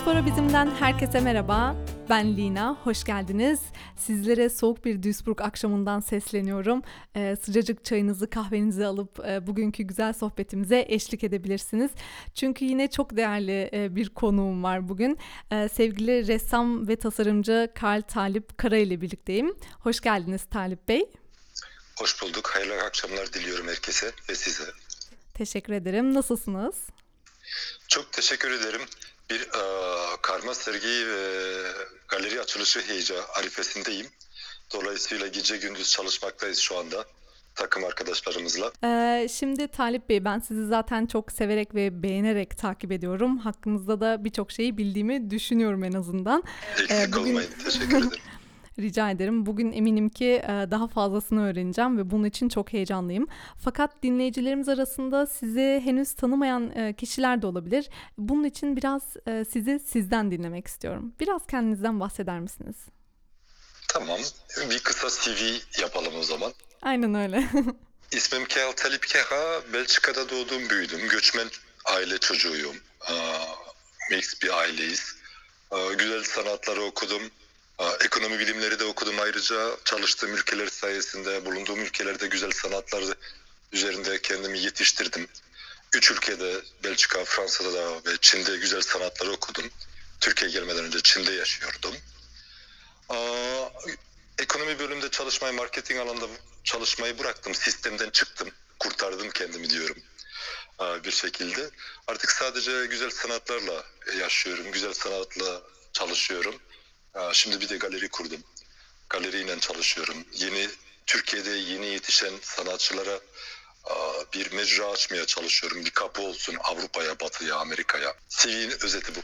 Diaspora Bizim'den herkese merhaba. Ben Lina, hoş geldiniz. Sizlere soğuk bir Duisburg akşamından sesleniyorum. Ee, sıcacık çayınızı, kahvenizi alıp e, bugünkü güzel sohbetimize eşlik edebilirsiniz. Çünkü yine çok değerli e, bir konuğum var bugün. E, sevgili ressam ve tasarımcı Karl Talip Kara ile birlikteyim. Hoş geldiniz Talip Bey. Hoş bulduk. Hayırlı akşamlar diliyorum herkese ve size. Teşekkür ederim. Nasılsınız? Çok teşekkür ederim. Bir e, karma sergi ve galeri açılışı heyecanı arifesindeyim. Dolayısıyla gece gündüz çalışmaktayız şu anda takım arkadaşlarımızla. Ee, şimdi Talip Bey ben sizi zaten çok severek ve beğenerek takip ediyorum. Hakkınızda da birçok şeyi bildiğimi düşünüyorum en azından. Eksik Ee, bugün- olmayın. Teşekkür ederim. Rica ederim. Bugün eminim ki e, daha fazlasını öğreneceğim ve bunun için çok heyecanlıyım. Fakat dinleyicilerimiz arasında sizi henüz tanımayan e, kişiler de olabilir. Bunun için biraz e, sizi sizden dinlemek istiyorum. Biraz kendinizden bahseder misiniz? Tamam. Bir kısa CV yapalım o zaman. Aynen öyle. İsmim Kel Talip Keha. Belçika'da doğdum, büyüdüm. Göçmen aile çocuğuyum. Mix bir aileyiz. Güzel sanatları okudum. Ekonomi bilimleri de okudum ayrıca. Çalıştığım ülkeler sayesinde, bulunduğum ülkelerde güzel sanatlar üzerinde kendimi yetiştirdim. Üç ülkede, Belçika, Fransa'da da ve Çin'de güzel sanatları okudum. Türkiye'ye gelmeden önce Çin'de yaşıyordum. Ekonomi bölümünde çalışmayı, marketing alanında çalışmayı bıraktım. Sistemden çıktım. Kurtardım kendimi diyorum bir şekilde. Artık sadece güzel sanatlarla yaşıyorum. Güzel sanatla çalışıyorum. Şimdi bir de galeri kurdum. Galeriyle çalışıyorum. Yeni Türkiye'de yeni yetişen sanatçılara bir mecra açmaya çalışıyorum. Bir kapı olsun Avrupa'ya, Batı'ya, Amerika'ya. CV'nin özeti bu.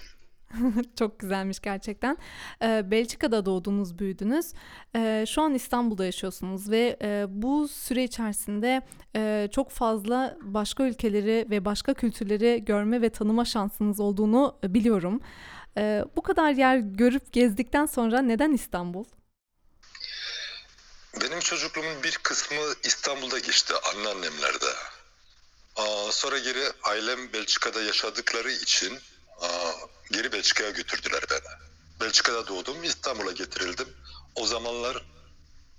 Çok güzelmiş gerçekten. Ee, Belçika'da doğdunuz, büyüdünüz. Ee, şu an İstanbul'da yaşıyorsunuz ve e, bu süre içerisinde e, çok fazla başka ülkeleri ve başka kültürleri görme ve tanıma şansınız olduğunu e, biliyorum. Ee, bu kadar yer görüp gezdikten sonra neden İstanbul? Benim çocukluğumun bir kısmı İstanbul'da geçti anneannemlerde. Aa, sonra geri ailem Belçika'da yaşadıkları için aa, geri Belçika'ya götürdüler beni. Belçika'da doğdum, İstanbul'a getirildim. O zamanlar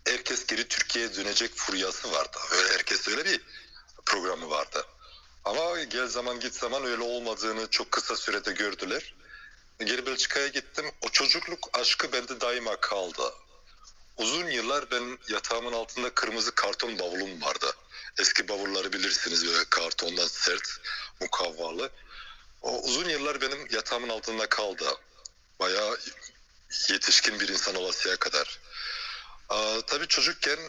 herkes geri Türkiye'ye dönecek furyası vardı. Öyle herkes öyle bir programı vardı. Ama gel zaman git zaman öyle olmadığını çok kısa sürede gördüler. Geri Belçika'ya gittim. O çocukluk aşkı bende daima kaldı. Uzun yıllar ben yatağımın altında kırmızı karton bavulum vardı. Eski bavulları bilirsiniz böyle kartondan sert, mukavvalı. O uzun yıllar benim yatağımın altında kaldı. Bayağı yetişkin bir insan olasıya kadar. Aa, tabii çocukken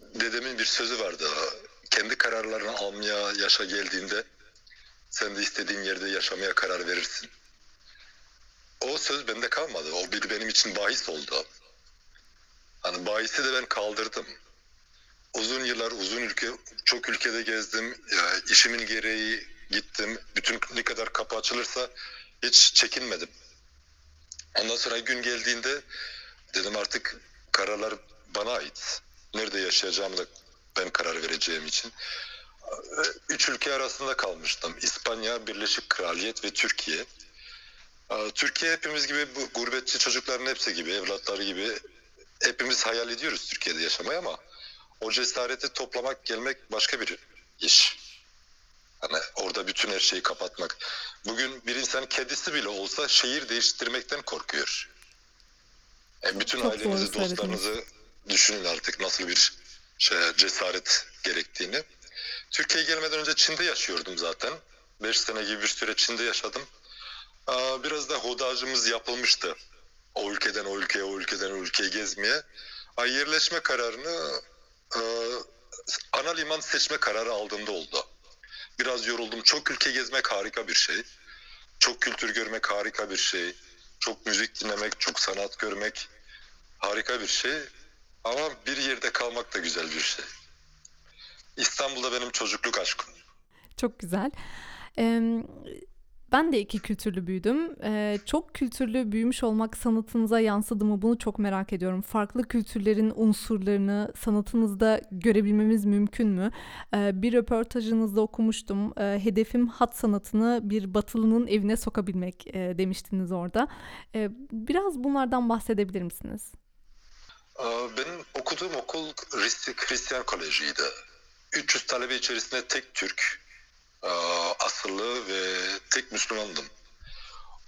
dedemin bir sözü vardı. Kendi kararlarını almaya yaşa geldiğinde sen de istediğin yerde yaşamaya karar verirsin. O söz bende kalmadı. O bir benim için bahis oldu. Hani bahisi de ben kaldırdım. Uzun yıllar uzun ülke çok ülkede gezdim. Ya, işimin gereği gittim. Bütün ne kadar kapı açılırsa hiç çekinmedim. Ondan sonra gün geldiğinde dedim artık kararlar bana ait. Nerede yaşayacağımı da ben karar vereceğim için. Üç ülke arasında kalmıştım. İspanya, Birleşik Kraliyet ve Türkiye. Aa, Türkiye hepimiz gibi bu gurbetçi çocukların hepsi gibi, evlatları gibi hepimiz hayal ediyoruz Türkiye'de yaşamayı ama o cesareti toplamak, gelmek başka bir iş. Hani orada bütün her şeyi kapatmak. Bugün bir insan kedisi bile olsa şehir değiştirmekten korkuyor. Yani bütün Çok ailenizi, doğru dostlarınızı düşünün artık nasıl bir şey, cesaret gerektiğini. Türkiye'ye gelmeden önce Çin'de yaşıyordum zaten. 5 sene gibi bir süre Çin'de yaşadım. Biraz da hodajımız yapılmıştı. O ülkeden o ülkeye, o ülkeden o ülkeye gezmeye. Yerleşme kararını ana liman seçme kararı aldığımda oldu. Biraz yoruldum. Çok ülke gezmek harika bir şey. Çok kültür görmek harika bir şey. Çok müzik dinlemek, çok sanat görmek harika bir şey. Ama bir yerde kalmak da güzel bir şey. İstanbul'da benim çocukluk aşkım. Çok güzel. Ee, Ben de iki kültürlü büyüdüm. Ee, çok kültürlü büyümüş olmak sanatınıza yansıdı mı bunu çok merak ediyorum. Farklı kültürlerin unsurlarını sanatınızda görebilmemiz mümkün mü? Ee, bir röportajınızda okumuştum. Ee, hedefim hat sanatını bir batılının evine sokabilmek e, demiştiniz orada. Ee, biraz bunlardan bahsedebilir misiniz? Ee, Benim okuduğum okul Hristi- Hristiyan Koleji'ydi. 300 talebe içerisinde tek Türk asıllı ve tek Müslümandım.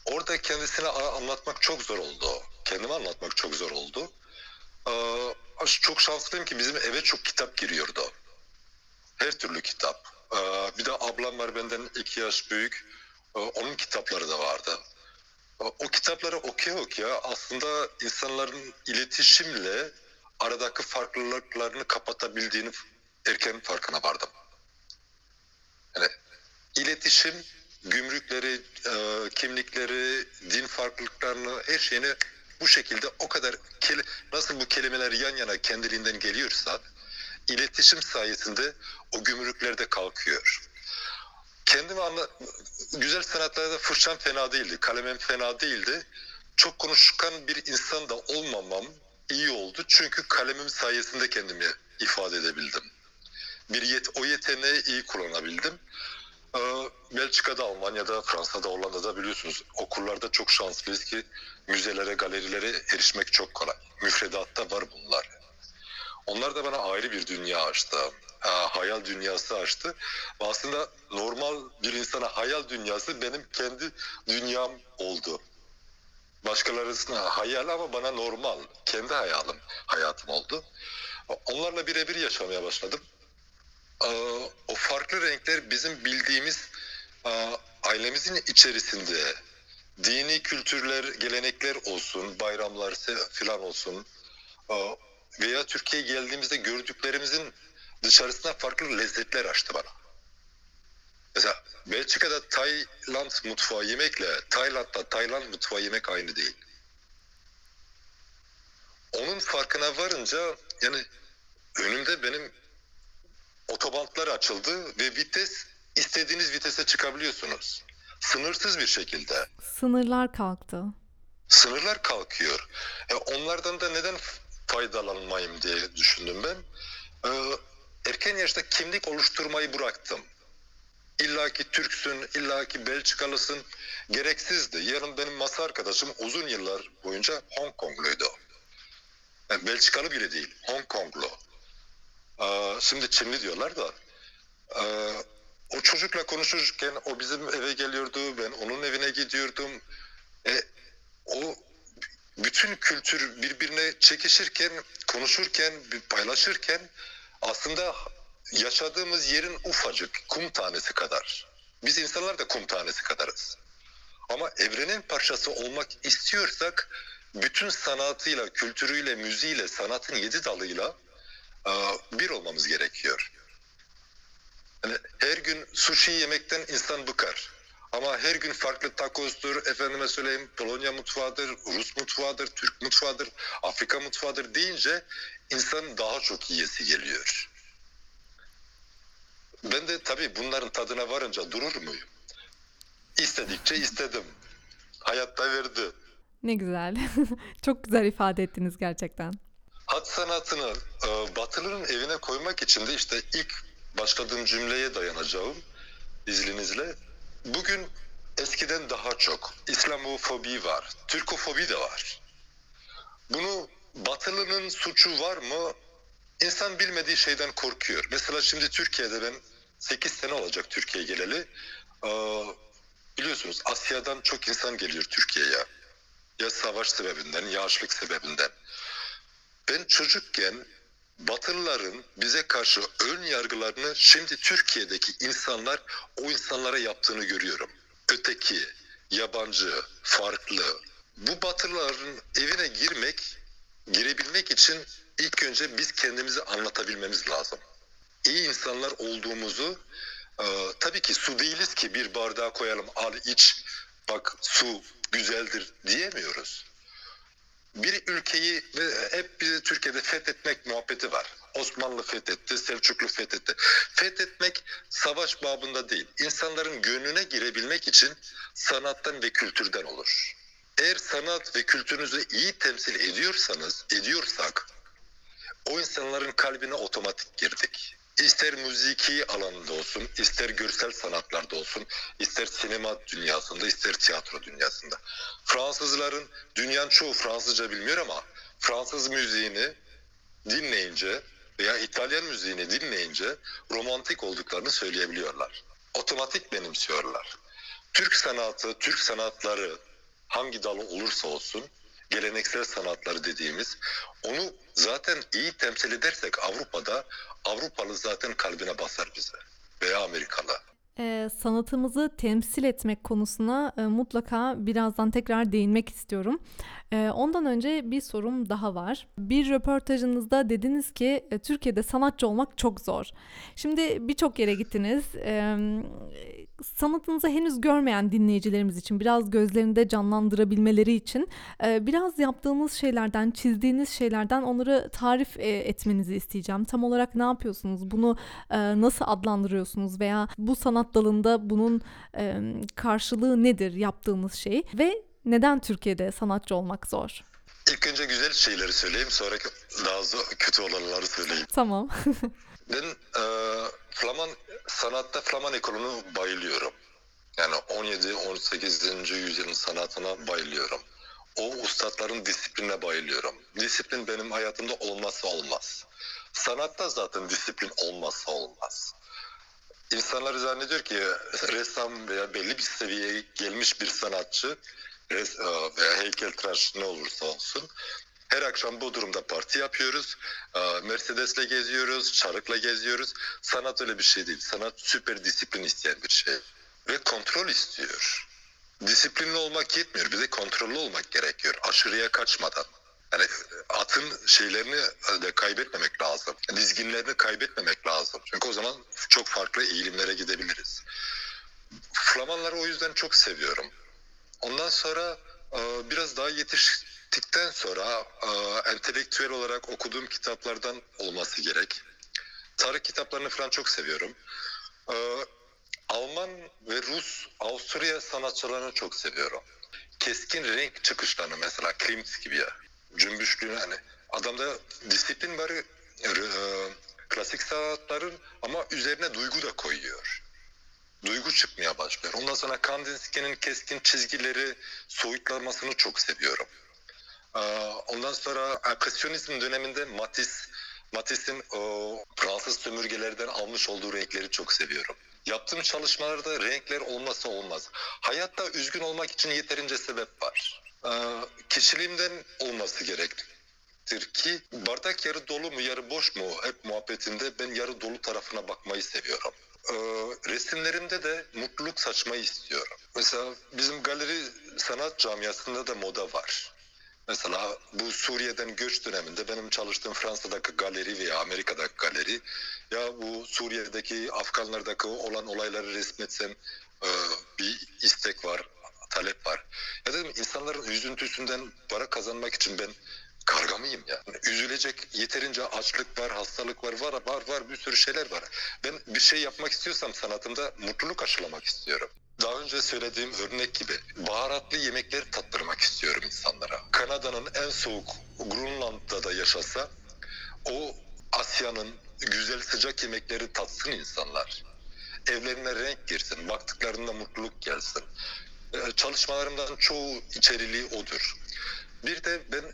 Orada kendisine anlatmak çok zor oldu. Kendime anlatmak çok zor oldu. Ee, Çok şanslıyım ki bizim eve çok kitap giriyordu. Her türlü kitap. Ee, Bir de ablam var benden iki yaş büyük. Onun kitapları da vardı. O kitapları okuya okuya aslında insanların iletişimle aradaki farklılıklarını kapatabildiğini erken farkına vardım. Yani iletişim gümrükleri, e, kimlikleri, din farklılıklarını, her şeyini bu şekilde o kadar nasıl bu kelimeler yan yana kendiliğinden geliyorsa iletişim sayesinde o gümrükler de kalkıyor. Kendimi anla güzel sanatlarda fırçam fena değildi, kalemim fena değildi. Çok konuşkan bir insan da olmamam iyi oldu. Çünkü kalemim sayesinde kendimi ifade edebildim. Bir yet o yeteneği iyi kullanabildim. Ee, Belçika'da, Almanya'da, Fransa'da, Hollanda'da biliyorsunuz okullarda çok şanslıyız ki müzelere, galerilere erişmek çok kolay. Müfredatta var bunlar. Onlar da bana ayrı bir dünya açtı. Ha, hayal dünyası açtı. Aslında normal bir insana hayal dünyası benim kendi dünyam oldu. Başkalarına hayal ama bana normal. Kendi hayalim, hayatım oldu. Onlarla birebir yaşamaya başladım. Ee, O farklı renkler bizim bildiğimiz e, ailemizin içerisinde dini kültürler, gelenekler olsun, bayramlar filan olsun e, veya Türkiye'ye geldiğimizde gördüklerimizin dışarısına farklı lezzetler açtı bana. Mesela Belçika'da Tayland mutfağı yemekle Tayland'da Tayland mutfağı yemek aynı değil. Onun farkına varınca yani önümde benim otobantlar açıldı ve vites istediğiniz vitese çıkabiliyorsunuz. Sınırsız bir şekilde. Sınırlar kalktı. Sınırlar kalkıyor. E, onlardan da neden faydalanmayayım diye düşündüm ben. E, erken yaşta kimlik oluşturmayı bıraktım. İlla ki Türksün, illa ki Belçikalısın gereksizdi. Yarın benim masa arkadaşım uzun yıllar boyunca Hong Kongluydu. Yani Belçikalı bile değil, Hong Konglu. Şimdi Çinli diyorlar da. O çocukla konuşurken o bizim eve geliyordu, ben onun evine gidiyordum. E, o bütün kültür birbirine çekişirken, konuşurken, paylaşırken aslında yaşadığımız yerin ufacık kum tanesi kadar. Biz insanlar da kum tanesi kadarız. Ama evrenin parçası olmak istiyorsak bütün sanatıyla, kültürüyle, müziğiyle, sanatın yedi dalıyla bir olmamız gerekiyor. Yani her gün sushi yemekten insan bıkar. Ama her gün farklı takostur, efendime söyleyeyim Polonya mutfağıdır, Rus mutfağıdır, Türk mutfağıdır, Afrika mutfağıdır deyince insan daha çok yiyesi geliyor. Ben de tabii bunların tadına varınca durur muyum? İstedikçe istedim. Hayatta verdi. Ne güzel. Çok güzel ifade ettiniz gerçekten. Hat sanatını e, Batılı'nın evine koymak için de işte ilk başladığım cümleye dayanacağım izninizle. Bugün eskiden daha çok İslamofobi var, Türkofobi de var. Bunu Batılı'nın suçu var mı? İnsan bilmediği şeyden korkuyor. Mesela şimdi Türkiye'de ben 8 sene olacak Türkiye'ye geleli. Ee, biliyorsunuz Asya'dan çok insan geliyor Türkiye'ye. Ya savaş sebebinden ya açlık sebebinden. Ben çocukken Batılıların bize karşı ön yargılarını şimdi Türkiye'deki insanlar o insanlara yaptığını görüyorum. Öteki, yabancı, farklı. Bu Batılıların evine girmek, girebilmek için ilk önce biz kendimizi anlatabilmemiz lazım. İyi insanlar olduğumuzu e, tabii ki su değiliz ki bir bardağa koyalım al iç bak su güzeldir diyemiyoruz bir ülkeyi ve hep bizi Türkiye'de fethetmek muhabbeti var. Osmanlı fethetti, Selçuklu fethetti. Fethetmek savaş babında değil. İnsanların gönlüne girebilmek için sanattan ve kültürden olur. Eğer sanat ve kültürünüzü iyi temsil ediyorsanız, ediyorsak o insanların kalbine otomatik girdik. İster müziki alanında olsun, ister görsel sanatlarda olsun, ister sinema dünyasında, ister tiyatro dünyasında. Fransızların, dünyanın çoğu Fransızca bilmiyor ama Fransız müziğini dinleyince veya İtalyan müziğini dinleyince romantik olduklarını söyleyebiliyorlar. Otomatik benimsiyorlar. Türk sanatı, Türk sanatları hangi dalı olursa olsun geleneksel sanatları dediğimiz onu zaten iyi temsil edersek Avrupa'da Avrupalı zaten kalbine basar bize veya Amerikalı. Sanatımızı temsil etmek konusuna mutlaka birazdan tekrar değinmek istiyorum. Ondan önce bir sorum daha var. Bir röportajınızda dediniz ki e, Türkiye'de sanatçı olmak çok zor. Şimdi birçok yere gittiniz. Sanatınızı henüz görmeyen dinleyicilerimiz için biraz gözlerinde canlandırabilmeleri için biraz yaptığınız şeylerden, çizdiğiniz şeylerden onları tarif e, etmenizi isteyeceğim. Tam olarak ne yapıyorsunuz? Bunu nasıl adlandırıyorsunuz veya bu sanat dalında bunun e, karşılığı nedir yaptığınız şey ve neden Türkiye'de sanatçı olmak zor? İlk önce güzel şeyleri söyleyeyim sonra daha zor, kötü olanları söyleyeyim. Tamam. ben e, Flaman sanatta Flaman ekolunu bayılıyorum. Yani 17-18. yüzyılın sanatına bayılıyorum. O ustadların disipline bayılıyorum. Disiplin benim hayatımda olmazsa olmaz. Sanatta zaten disiplin olmazsa olmaz. İnsanlar zannediyor ki ressam veya belli bir seviyeye gelmiş bir sanatçı res, e, veya heykeltıraş ne olursa olsun her akşam bu durumda parti yapıyoruz. E, Mercedes'le geziyoruz, çarıkla geziyoruz. Sanat öyle bir şey değil. Sanat süper disiplin isteyen bir şey. Ve kontrol istiyor. Disiplinli olmak yetmiyor. Bir de kontrollü olmak gerekiyor. Aşırıya kaçmadan. Yani atın şeylerini de kaybetmemek lazım. Dizginlerini kaybetmemek lazım. Çünkü o zaman çok farklı eğilimlere gidebiliriz. Flamanları o yüzden çok seviyorum. Ondan sonra e, biraz daha yetiştikten sonra e, entelektüel olarak okuduğum kitaplardan olması gerek. Tarih kitaplarını falan çok seviyorum. E, Alman ve Rus, Avusturya sanatçılarını çok seviyorum. Keskin renk çıkışlarını mesela Klimt gibi ya. Cümbüşlüğünü hani adamda disiplin var e, klasik sanatların ama üzerine duygu da koyuyor duygu çıkmaya başlıyor. Ondan sonra Kandinsky'nin keskin çizgileri soyutlanmasını çok seviyorum. Ondan sonra Impresyonizm döneminde Matisse, Matisse'in o Fransız sömürgelerden almış olduğu renkleri çok seviyorum. Yaptığım çalışmalarda renkler olmasa olmaz. Hayatta üzgün olmak için yeterince sebep var. Kişiliğimden olması gerektir ki bardak yarı dolu mu yarı boş mu hep muhabbetinde ben yarı dolu tarafına bakmayı seviyorum e, resimlerimde de mutluluk saçmayı istiyorum. Mesela bizim galeri sanat camiasında da moda var. Mesela bu Suriye'den göç döneminde benim çalıştığım Fransa'daki galeri veya Amerika'daki galeri ya bu Suriye'deki Afganlardaki olan olayları resmetsem e, bir istek var, talep var. Ya dedim insanların üzüntüsünden para kazanmak için ben karga mıyım ya? Üzülecek yeterince açlık var, hastalık var, var, var, var bir sürü şeyler var. Ben bir şey yapmak istiyorsam sanatımda mutluluk aşılamak istiyorum. Daha önce söylediğim örnek gibi baharatlı yemekler tattırmak istiyorum insanlara. Kanada'nın en soğuk Grönland'da da yaşasa o Asya'nın güzel sıcak yemekleri tatsın insanlar. Evlerine renk girsin, baktıklarında mutluluk gelsin. Ee, çalışmalarımdan çoğu içeriliği odur. Bir de ben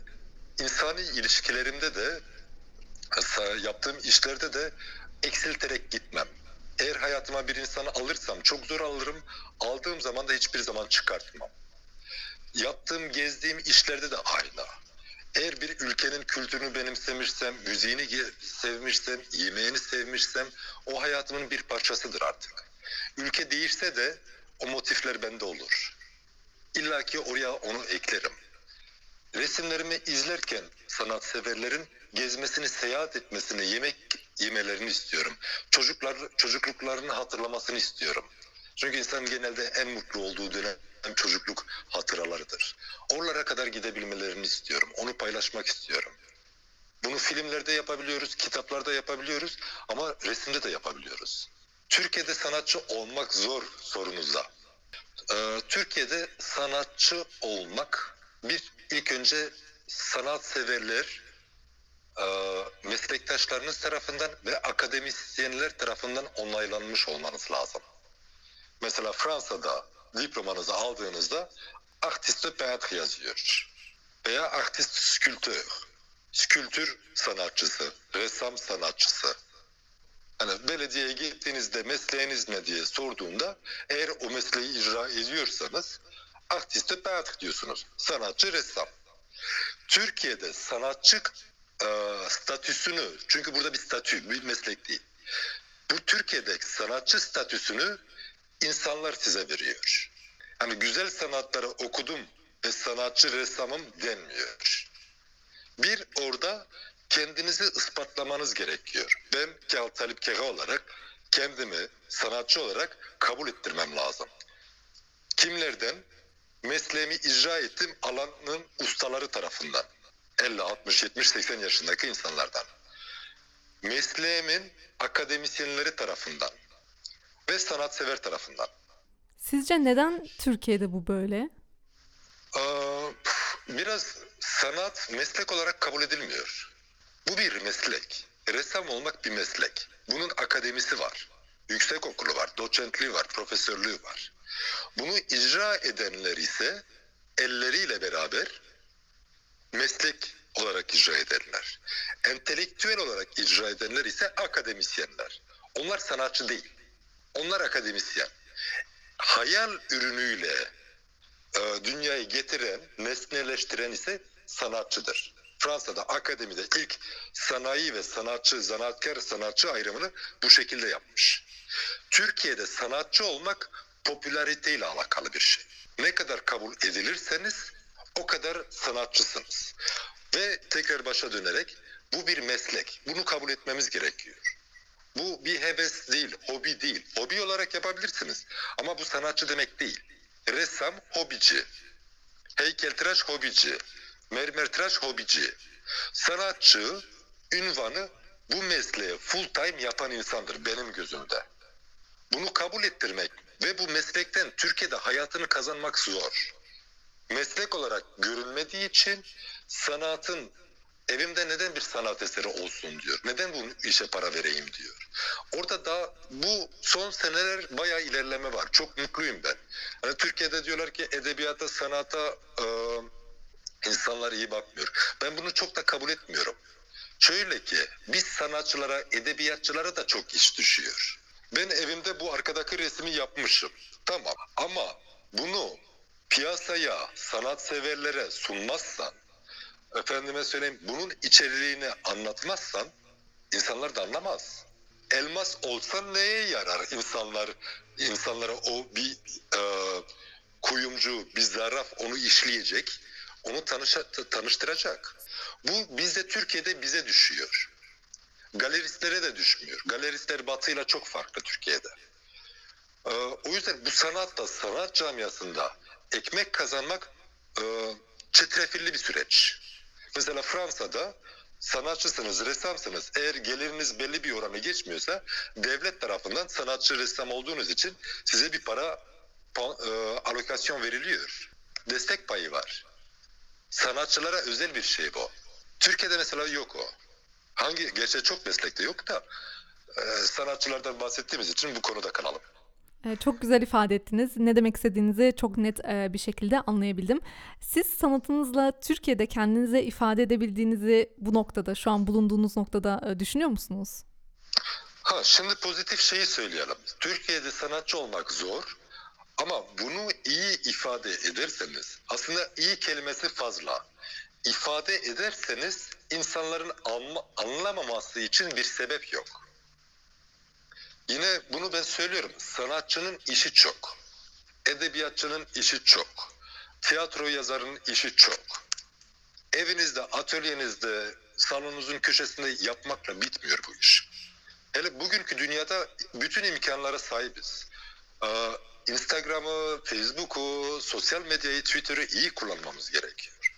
insani ilişkilerimde de yaptığım işlerde de eksilterek gitmem. Eğer hayatıma bir insanı alırsam çok zor alırım. Aldığım zaman da hiçbir zaman çıkartmam. Yaptığım, gezdiğim işlerde de aynı. Eğer bir ülkenin kültürünü benimsemişsem, müziğini sevmişsem, yemeğini sevmişsem o hayatımın bir parçasıdır artık. Ülke değişse de o motifler bende olur. İlla ki oraya onu eklerim. Resimlerimi izlerken sanatseverlerin gezmesini, seyahat etmesini, yemek yemelerini istiyorum. Çocuklar çocukluklarını hatırlamasını istiyorum. Çünkü insan genelde en mutlu olduğu dönem çocukluk hatıralarıdır. Oralara kadar gidebilmelerini istiyorum. Onu paylaşmak istiyorum. Bunu filmlerde yapabiliyoruz, kitaplarda yapabiliyoruz ama resimde de yapabiliyoruz. Türkiye'de sanatçı olmak zor sorunuzda. Ee, Türkiye'de sanatçı olmak bir ilk önce sanat severler, e, meslektaşlarınız tarafından ve akademisyenler tarafından onaylanmış olmanız lazım. Mesela Fransa'da diplomanızı aldığınızda artiste peintre yazıyor veya artist skültör, skültür sanatçısı, ressam sanatçısı. Hani belediyeye gittiğinizde mesleğiniz ne diye sorduğunda eğer o mesleği icra ediyorsanız artiste peintre diyorsunuz. Sanatçı ressam. Türkiye'de sanatçı e, statüsünü çünkü burada bir statü bir meslek değil. Bu Türkiye'de sanatçı statüsünü insanlar size veriyor. Hani güzel sanatları okudum ve sanatçı ressamım denmiyor. Bir orada kendinizi ispatlamanız gerekiyor. Ben Talip Kega olarak kendimi sanatçı olarak kabul ettirmem lazım. Kimlerden? Mesleğimi icra ettim alanın ustaları tarafından. 50, 60, 70, 80 yaşındaki insanlardan. Mesleğimin akademisyenleri tarafından ve sanatsever tarafından. Sizce neden Türkiye'de bu böyle? Ee, biraz sanat meslek olarak kabul edilmiyor. Bu bir meslek. Ressam olmak bir meslek. Bunun akademisi var. Yüksek okulu var, doçentliği var, profesörlüğü var. Bunu icra edenler ise elleriyle beraber meslek olarak icra edenler. Entelektüel olarak icra edenler ise akademisyenler. Onlar sanatçı değil. Onlar akademisyen. Hayal ürünüyle e, dünyayı getiren, nesneleştiren ise sanatçıdır. Fransa'da akademide ilk sanayi ve sanatçı, zanaatkar sanatçı ayrımını bu şekilde yapmış. Türkiye'de sanatçı olmak popülariteyle alakalı bir şey. Ne kadar kabul edilirseniz o kadar sanatçısınız. Ve tekrar başa dönerek bu bir meslek. Bunu kabul etmemiz gerekiyor. Bu bir heves değil, hobi değil. Hobi olarak yapabilirsiniz. Ama bu sanatçı demek değil. Ressam hobici. Heykeltıraş hobici. Mermertıraş hobici. Sanatçı ünvanı bu mesleğe full time yapan insandır benim gözümde. Bunu kabul ettirmek ve bu meslekten Türkiye'de hayatını kazanmak zor. Meslek olarak görülmediği için sanatın evimde neden bir sanat eseri olsun diyor. Neden bu işe para vereyim diyor. Orada da bu son seneler bayağı ilerleme var. Çok mutluyum ben. Hani Türkiye'de diyorlar ki edebiyata, sanata e, insanlar iyi bakmıyor. Ben bunu çok da kabul etmiyorum. Şöyle ki biz sanatçılara, edebiyatçılara da çok iş düşüyor. Ben evimde bu arkadaki resmi yapmışım. Tamam ama bunu piyasaya, sanatseverlere sunmazsan, efendime söyleyeyim bunun içeriğini anlatmazsan insanlar da anlamaz. Elmas olsa neye yarar insanlar insanlara o bir e, kuyumcu, bir zaraf onu işleyecek, onu tanışa, tanıştıracak. Bu bizde Türkiye'de bize düşüyor. Galeristlere de düşmüyor. Galeristler batıyla çok farklı Türkiye'de. Ee, o yüzden bu sanatta, sanat camiasında ekmek kazanmak e, çetrefilli bir süreç. Mesela Fransa'da sanatçısınız, ressamsınız. Eğer geliriniz belli bir oranı geçmiyorsa devlet tarafından sanatçı, ressam olduğunuz için size bir para e, alokasyon veriliyor. Destek payı var. Sanatçılara özel bir şey bu. Türkiye'de mesela yok o. Hangi, gerçi çok meslekte yok da e, sanatçılardan bahsettiğimiz için bu konuda kalalım. E, çok güzel ifade ettiniz. Ne demek istediğinizi çok net e, bir şekilde anlayabildim. Siz sanatınızla Türkiye'de kendinize ifade edebildiğinizi bu noktada, şu an bulunduğunuz noktada düşünüyor musunuz? Ha, şimdi pozitif şeyi söyleyelim. Türkiye'de sanatçı olmak zor ama bunu iyi ifade ederseniz, aslında iyi kelimesi fazla. İfade ederseniz insanların anla, anlamaması için bir sebep yok. Yine bunu ben söylüyorum. Sanatçının işi çok. Edebiyatçının işi çok. Tiyatro yazarının işi çok. Evinizde, atölyenizde, salonunuzun köşesinde yapmakla bitmiyor bu iş. Hele bugünkü dünyada bütün imkanlara sahibiz. Ee, Instagram'ı, Facebook'u, sosyal medyayı, Twitter'ı iyi kullanmamız gerekiyor.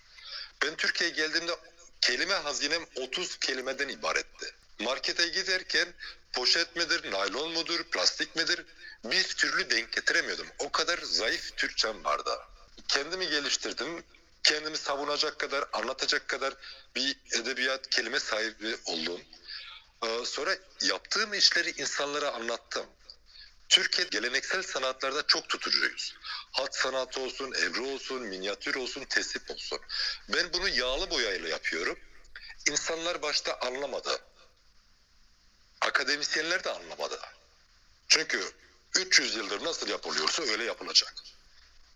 Ben Türkiye'ye geldiğimde kelime hazinem 30 kelimeden ibaretti. Markete giderken poşet midir, naylon mudur, plastik midir bir türlü denk getiremiyordum. O kadar zayıf Türkçem vardı. Kendimi geliştirdim. Kendimi savunacak kadar, anlatacak kadar bir edebiyat kelime sahibi oldum. Ee, Sonra yaptığım işleri insanlara anlattım. Türkiye geleneksel sanatlarda çok tutucuyuz. Hat sanatı olsun, ebru olsun, minyatür olsun, tesip olsun. Ben bunu yağlı boyayla yapıyorum. İnsanlar başta anlamadı. Akademisyenler de anlamadı. Çünkü 300 yıldır nasıl yapılıyorsa öyle yapılacak.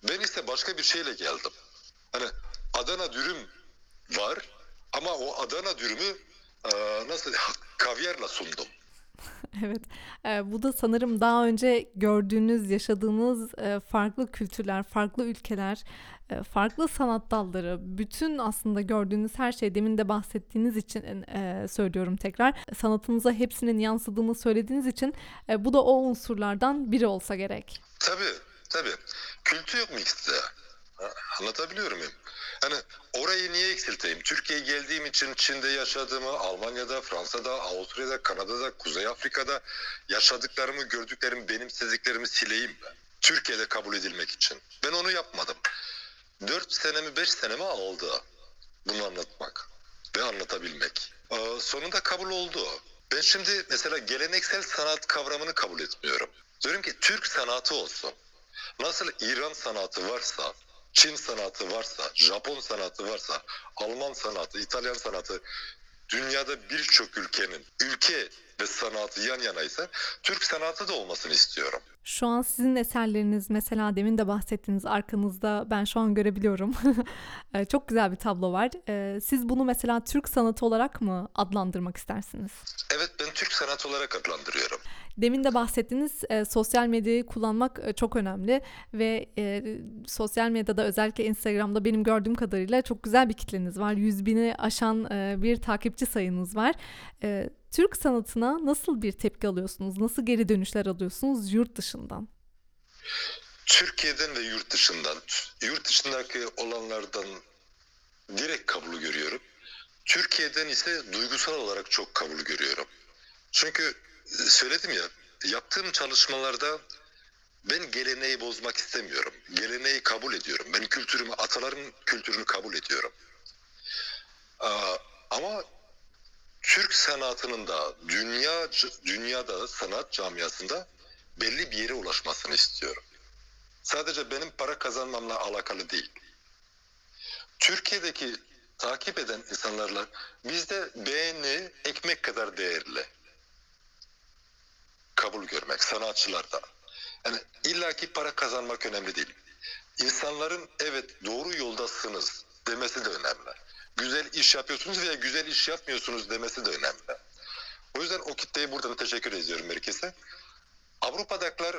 Ben ise başka bir şeyle geldim. Hani Adana dürüm var ama o Adana dürümü nasıl kavyarla sundum. Evet, e, bu da sanırım daha önce gördüğünüz, yaşadığınız e, farklı kültürler, farklı ülkeler, e, farklı sanat dalları, bütün aslında gördüğünüz her şey demin de bahsettiğiniz için e, söylüyorum tekrar. Sanatınıza hepsinin yansıdığını söylediğiniz için e, bu da o unsurlardan biri olsa gerek. Tabii, tabii. Kültür yok mixte. Ha, Anlatabiliyor muyum? Hani orayı niye eksilteyim? Türkiye'ye geldiğim için Çin'de yaşadığımı, Almanya'da, Fransa'da, Avusturya'da, Kanada'da, Kuzey Afrika'da yaşadıklarımı, gördüklerimi, benimsediklerimi sileyim mi? Türkiye'de kabul edilmek için. Ben onu yapmadım. 4 senemi, 5 senemi aldı bunu anlatmak ve anlatabilmek. Ee, sonunda kabul oldu. Ben şimdi mesela geleneksel sanat kavramını kabul etmiyorum. Diyorum ki Türk sanatı olsun. Nasıl İran sanatı varsa, Çin sanatı varsa, Japon sanatı varsa, Alman sanatı, İtalyan sanatı, dünyada birçok ülkenin ülke ve sanatı yan yanaysa Türk sanatı da olmasını istiyorum. Şu an sizin eserleriniz mesela demin de bahsettiğiniz arkanızda ben şu an görebiliyorum. E, Çok güzel bir tablo var. E, Siz bunu mesela Türk sanatı olarak mı adlandırmak istersiniz? Evet sanatı olarak adlandırıyorum. Demin de bahsettiğiniz e, sosyal medyayı kullanmak e, çok önemli ve e, sosyal medyada özellikle Instagram'da benim gördüğüm kadarıyla çok güzel bir kitleniz var. 100 bini aşan e, bir takipçi sayınız var. E, Türk sanatına nasıl bir tepki alıyorsunuz? Nasıl geri dönüşler alıyorsunuz yurt dışından? Türkiye'den ve yurt dışından, yurt dışındaki olanlardan direkt kabul görüyorum. Türkiye'den ise duygusal olarak çok kabul görüyorum. Çünkü e, söyledim ya, yaptığım çalışmalarda ben geleneği bozmak istemiyorum. Geleneği kabul ediyorum. Ben kültürümü, atalarım kültürünü kabul ediyorum. Ama Türk sanatının da dünya dünyada sanat camiasında belli bir yere ulaşmasını istiyorum. Sadece benim para kazanmamla alakalı değil. Türkiye'deki takip eden insanlarla bizde beğeni ekmek kadar değerli. Kabul görmek sanatçılarda. Yani illaki para kazanmak önemli değil. İnsanların evet doğru yoldasınız demesi de önemli. Güzel iş yapıyorsunuz veya güzel iş yapmıyorsunuz demesi de önemli. O yüzden o kitleye buradan teşekkür ediyorum herkese. Avrupa'dakiler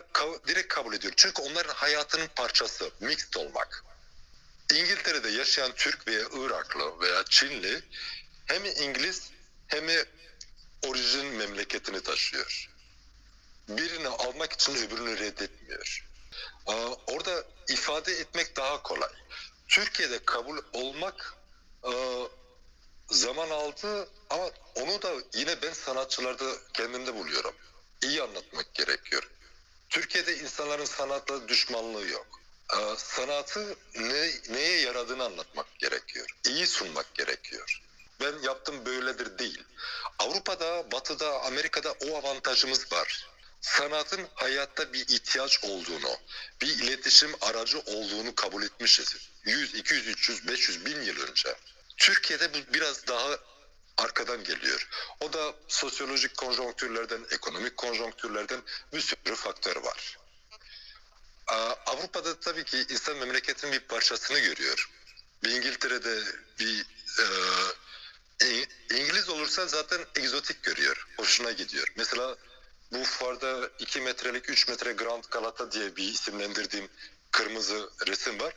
direkt kabul ediyor. Çünkü onların hayatının parçası. Mixed olmak. İngiltere'de yaşayan Türk veya Iraklı veya Çinli hem İngiliz hem orijin memleketini taşıyor. Birini almak için öbürünü reddetmiyor. Orada ifade etmek daha kolay. Türkiye'de kabul olmak zaman aldı ama onu da yine ben sanatçılarda kendimde buluyorum. İyi anlatmak gerekiyor. Türkiye'de insanların sanatla düşmanlığı yok. Sanatı ne, neye yaradığını anlatmak gerekiyor. İyi sunmak gerekiyor. Ben yaptım böyledir değil. Avrupa'da, Batı'da, Amerika'da o avantajımız var. Sanatın hayatta bir ihtiyaç olduğunu, bir iletişim aracı olduğunu kabul etmişiz. 100, 200, 300, 500 bin yıl önce. Türkiye'de bu biraz daha arkadan geliyor. O da sosyolojik konjonktürlerden, ekonomik konjonktürlerden bir sürü faktör var. Avrupa'da tabii ki insan memleketin bir parçasını görüyor. Bir İngiltere'de bir e, İngiliz olursa zaten egzotik görüyor. Hoşuna gidiyor. Mesela bu fuarda 2 metrelik 3 metre Grand Galata diye bir isimlendirdiğim kırmızı resim var.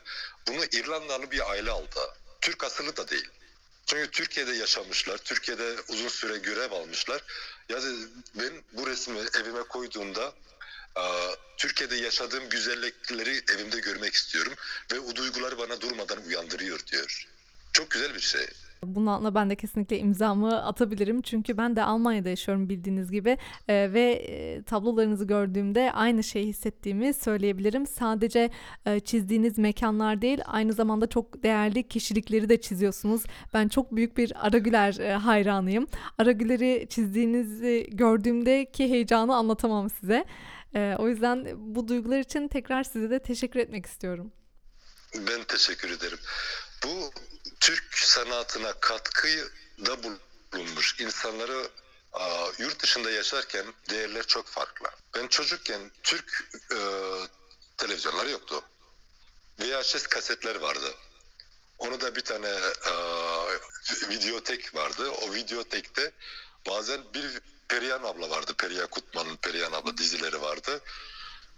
Bunu İrlandalı bir aile aldı. Türk asıllı da değil. Çünkü Türkiye'de yaşamışlar, Türkiye'de uzun süre görev almışlar. Yani ben bu resmi evime koyduğumda aa, Türkiye'de yaşadığım güzellikleri evimde görmek istiyorum ve o duyguları bana durmadan uyandırıyor diyor. Çok güzel bir şey. Bunun altına ben de kesinlikle imzamı atabilirim. Çünkü ben de Almanya'da yaşıyorum bildiğiniz gibi e, ve e, tablolarınızı gördüğümde aynı şeyi hissettiğimi söyleyebilirim. Sadece e, çizdiğiniz mekanlar değil, aynı zamanda çok değerli kişilikleri de çiziyorsunuz. Ben çok büyük bir Aragüler e, hayranıyım. Aragüler'i çizdiğinizi gördüğümdeki heyecanı anlatamam size. E, o yüzden bu duygular için tekrar size de teşekkür etmek istiyorum. Ben teşekkür ederim. Bu Türk sanatına katkıyı da bulunmuş. İnsanları a, yurt dışında yaşarken değerler çok farklı. Ben çocukken Türk e, televizyonları yoktu. VHS kasetler vardı. Onu da bir tane e, videotek vardı. O videotekte bazen bir Perihan abla vardı. Perihan Kutman'ın Perihan abla dizileri vardı.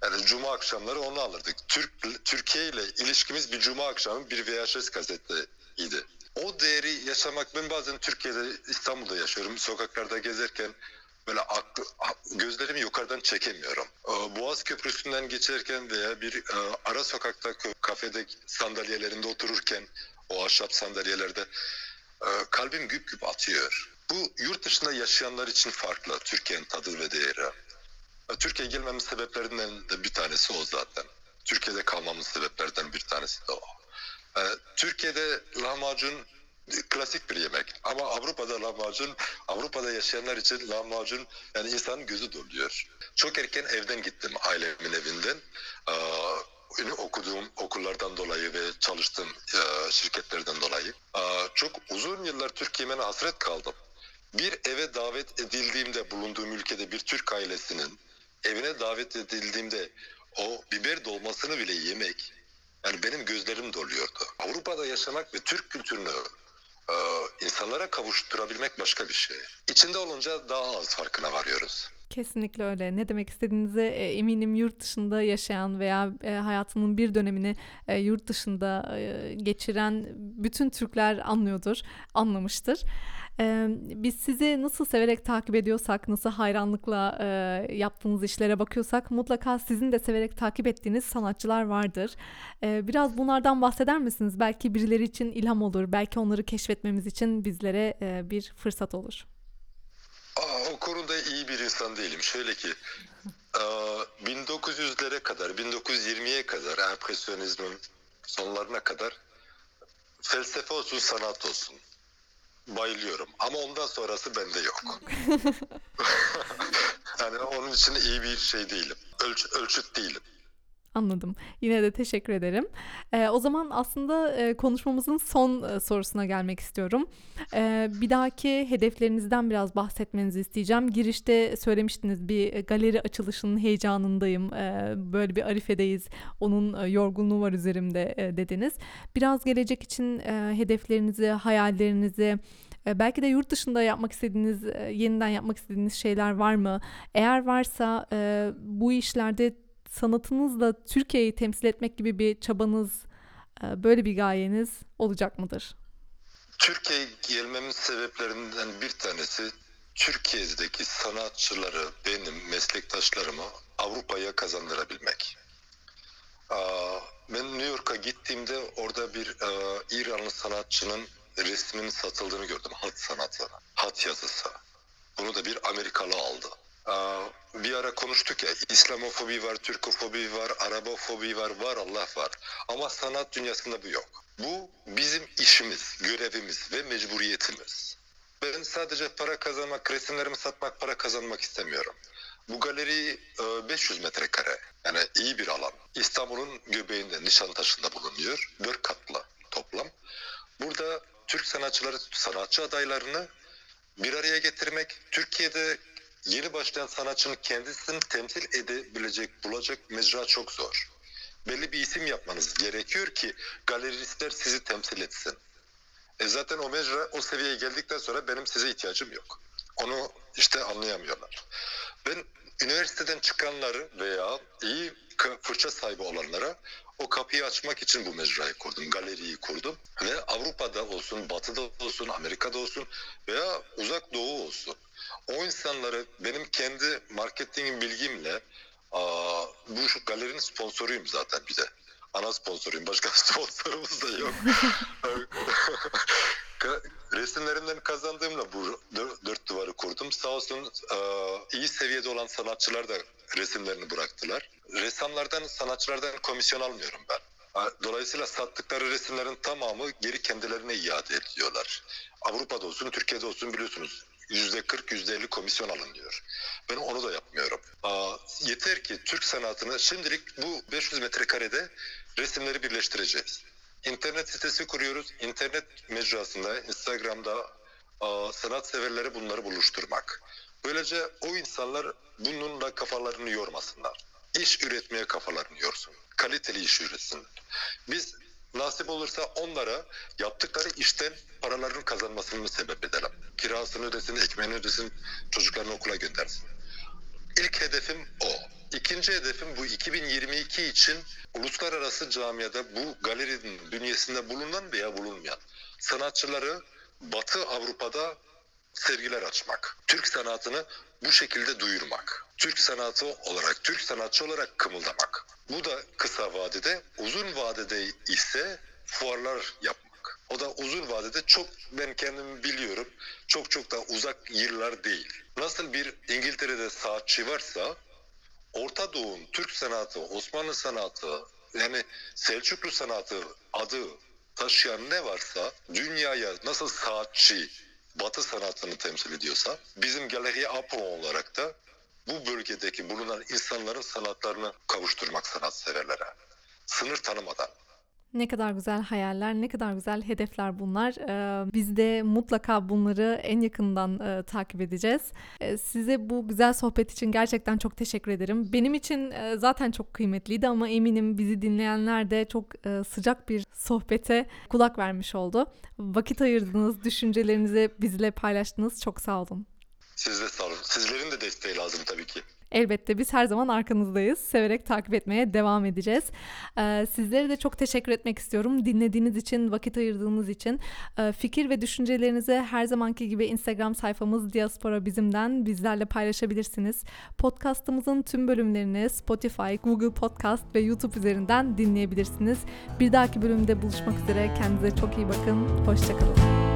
Yani cuma akşamları onu alırdık. Türk Türkiye ile ilişkimiz bir cuma akşamı bir VHS kasetiydi. O değeri yaşamak ben bazen Türkiye'de İstanbul'da yaşıyorum. Sokaklarda gezerken böyle aklı, gözlerimi yukarıdan çekemiyorum. Ee, Boğaz Köprüsü'nden geçerken veya bir e, ara sokakta kafede sandalyelerinde otururken o ahşap sandalyelerde e, kalbim güp güp atıyor. Bu yurt dışında yaşayanlar için farklı Türkiye'nin tadı ve değeri. Türkiye gelmemin sebeplerinden de bir tanesi o zaten. Türkiye'de kalmamın sebeplerden bir tanesi de o. Ee, Türkiye'de lahmacun klasik bir yemek ama Avrupa'da lahmacun Avrupa'da yaşayanlar için lahmacun yani insanın gözü doluyor. Çok erken evden gittim ailemin evinden. Ee, okuduğum okullardan dolayı ve çalıştığım e, şirketlerden dolayı. Ee, çok uzun yıllar Türkiye'me hasret kaldım. Bir eve davet edildiğimde bulunduğum ülkede bir Türk ailesinin evine davet edildiğimde o biber dolmasını bile yemek yani benim gözlerim doluyordu. Avrupa'da yaşamak ve Türk kültürünü e, insanlara kavuşturabilmek başka bir şey. İçinde olunca daha az farkına varıyoruz. Kesinlikle öyle. Ne demek istediğinizi e, eminim yurt dışında yaşayan veya e, hayatının bir dönemini e, yurt dışında e, geçiren bütün Türkler anlıyordur, anlamıştır. Biz sizi nasıl severek takip ediyorsak, nasıl hayranlıkla yaptığınız işlere bakıyorsak mutlaka sizin de severek takip ettiğiniz sanatçılar vardır. Biraz bunlardan bahseder misiniz? Belki birileri için ilham olur, belki onları keşfetmemiz için bizlere bir fırsat olur. Aa, o konuda iyi bir insan değilim. Şöyle ki 1900'lere kadar, 1920'ye kadar empresyonizmin sonlarına kadar felsefe olsun, sanat olsun bayılıyorum. Ama ondan sonrası bende yok. yani onun için iyi bir şey değilim. Ölç, ölçüt değilim. Anladım. Yine de teşekkür ederim. Ee, o zaman aslında e, konuşmamızın son e, sorusuna gelmek istiyorum. Ee, bir dahaki hedeflerinizden biraz bahsetmenizi isteyeceğim. Girişte söylemiştiniz bir galeri açılışının heyecanındayım. Ee, böyle bir arifedeyiz. Onun e, yorgunluğu var üzerimde e, dediniz. Biraz gelecek için e, hedeflerinizi, hayallerinizi, belki de yurt dışında yapmak istediğiniz, yeniden yapmak istediğiniz şeyler var mı? Eğer varsa bu işlerde sanatınızla Türkiye'yi temsil etmek gibi bir çabanız, e, böyle bir gayeniz olacak mıdır? Türkiye'ye gelmemin sebeplerinden bir tanesi Türkiye'deki sanatçıları, benim meslektaşlarımı Avrupa'ya kazandırabilmek. Ben New York'a gittiğimde orada bir İranlı sanatçının resminin satıldığını gördüm. Hat sanatı, hat yazısı. Bunu da bir Amerikalı aldı. Bir ara konuştuk ya İslamofobi var, Türkofobi var, Arabofobi var, var Allah var. Ama sanat dünyasında bu yok. Bu bizim işimiz, görevimiz ve mecburiyetimiz. Ben sadece para kazanmak, resimlerimi satmak, para kazanmak istemiyorum. Bu galeri 500 e, metrekare. Yani iyi bir alan. İstanbul'un göbeğinde, Nişantaşı'nda bulunuyor. Dört katlı toplam. Burada Türk sanatçıları, sanatçı adaylarını bir araya getirmek, Türkiye'de yeni başlayan sanatçının kendisini temsil edebilecek, bulacak mecra çok zor. Belli bir isim yapmanız gerekiyor ki galeristler sizi temsil etsin. E zaten o mecra o seviyeye geldikten sonra benim size ihtiyacım yok. Onu işte anlayamıyorlar. Ben üniversiteden çıkanları veya iyi fırça sahibi olanlara o kapıyı açmak için bu mecrayı kurdum, galeriyi kurdum. Ve Avrupa'da olsun, Batı'da olsun, Amerika'da olsun veya Uzak Doğu olsun. O insanları benim kendi marketing bilgimle aa, bu galerinin sponsoruyum zaten bir de. ana sponsoruyum. Başka sponsorumuz da yok. Resimlerimden kazandığımla bu dört duvarı kurdum. Sağ olsun iyi seviyede olan sanatçılar da resimlerini bıraktılar. Ressamlardan, sanatçılardan komisyon almıyorum ben. Dolayısıyla sattıkları resimlerin tamamı geri kendilerine iade ediyorlar. Avrupa'da olsun, Türkiye'de olsun biliyorsunuz yüzde 40, yüzde 50 komisyon alınıyor. Ben onu da yapmıyorum. Aa, yeter ki Türk sanatını şimdilik bu 500 metrekarede resimleri birleştireceğiz. İnternet sitesi kuruyoruz. İnternet mecrasında, Instagram'da sanat severleri bunları buluşturmak. Böylece o insanlar bununla kafalarını yormasınlar. İş üretmeye kafalarını yorsun. Kaliteli iş üretsin. Biz nasip olursa onlara yaptıkları işten paralarını kazanmasını sebep edelim. Kirasını ödesin, ekmeğini ödesin, çocuklarını okula göndersin. İlk hedefim o. İkinci hedefim bu 2022 için uluslararası camiada bu galerinin bünyesinde bulunan veya bulunmayan sanatçıları Batı Avrupa'da sergiler açmak. Türk sanatını bu şekilde duyurmak. Türk sanatı olarak, Türk sanatçı olarak kımıldamak. Bu da kısa vadede, uzun vadede ise fuarlar yapmak. O da uzun vadede çok ben kendimi biliyorum. Çok çok da uzak yıllar değil. Nasıl bir İngiltere'de saatçi varsa Orta Doğu'nun Türk sanatı, Osmanlı sanatı, yani Selçuklu sanatı adı taşıyan ne varsa dünyaya nasıl saatçi Batı sanatını temsil ediyorsa bizim Galeri Apollo olarak da bu bölgedeki bulunan insanların sanatlarını kavuşturmak sanatseverlere. Sınır tanımadan. Ne kadar güzel hayaller, ne kadar güzel hedefler bunlar. Ee, biz de mutlaka bunları en yakından e, takip edeceğiz. Ee, size bu güzel sohbet için gerçekten çok teşekkür ederim. Benim için e, zaten çok kıymetliydi ama eminim bizi dinleyenler de çok e, sıcak bir sohbete kulak vermiş oldu. Vakit ayırdınız, düşüncelerinizi bizle paylaştınız. Çok sağ olun. Siz de sağ olun. Sizlerin de desteği lazım tabii ki. Elbette biz her zaman arkanızdayız. Severek takip etmeye devam edeceğiz. Ee, sizlere de çok teşekkür etmek istiyorum. Dinlediğiniz için, vakit ayırdığınız için. Ee, fikir ve düşüncelerinizi her zamanki gibi Instagram sayfamız Diaspora Bizim'den bizlerle paylaşabilirsiniz. Podcast'ımızın tüm bölümlerini Spotify, Google Podcast ve YouTube üzerinden dinleyebilirsiniz. Bir dahaki bölümde buluşmak üzere. Kendinize çok iyi bakın. Hoşçakalın.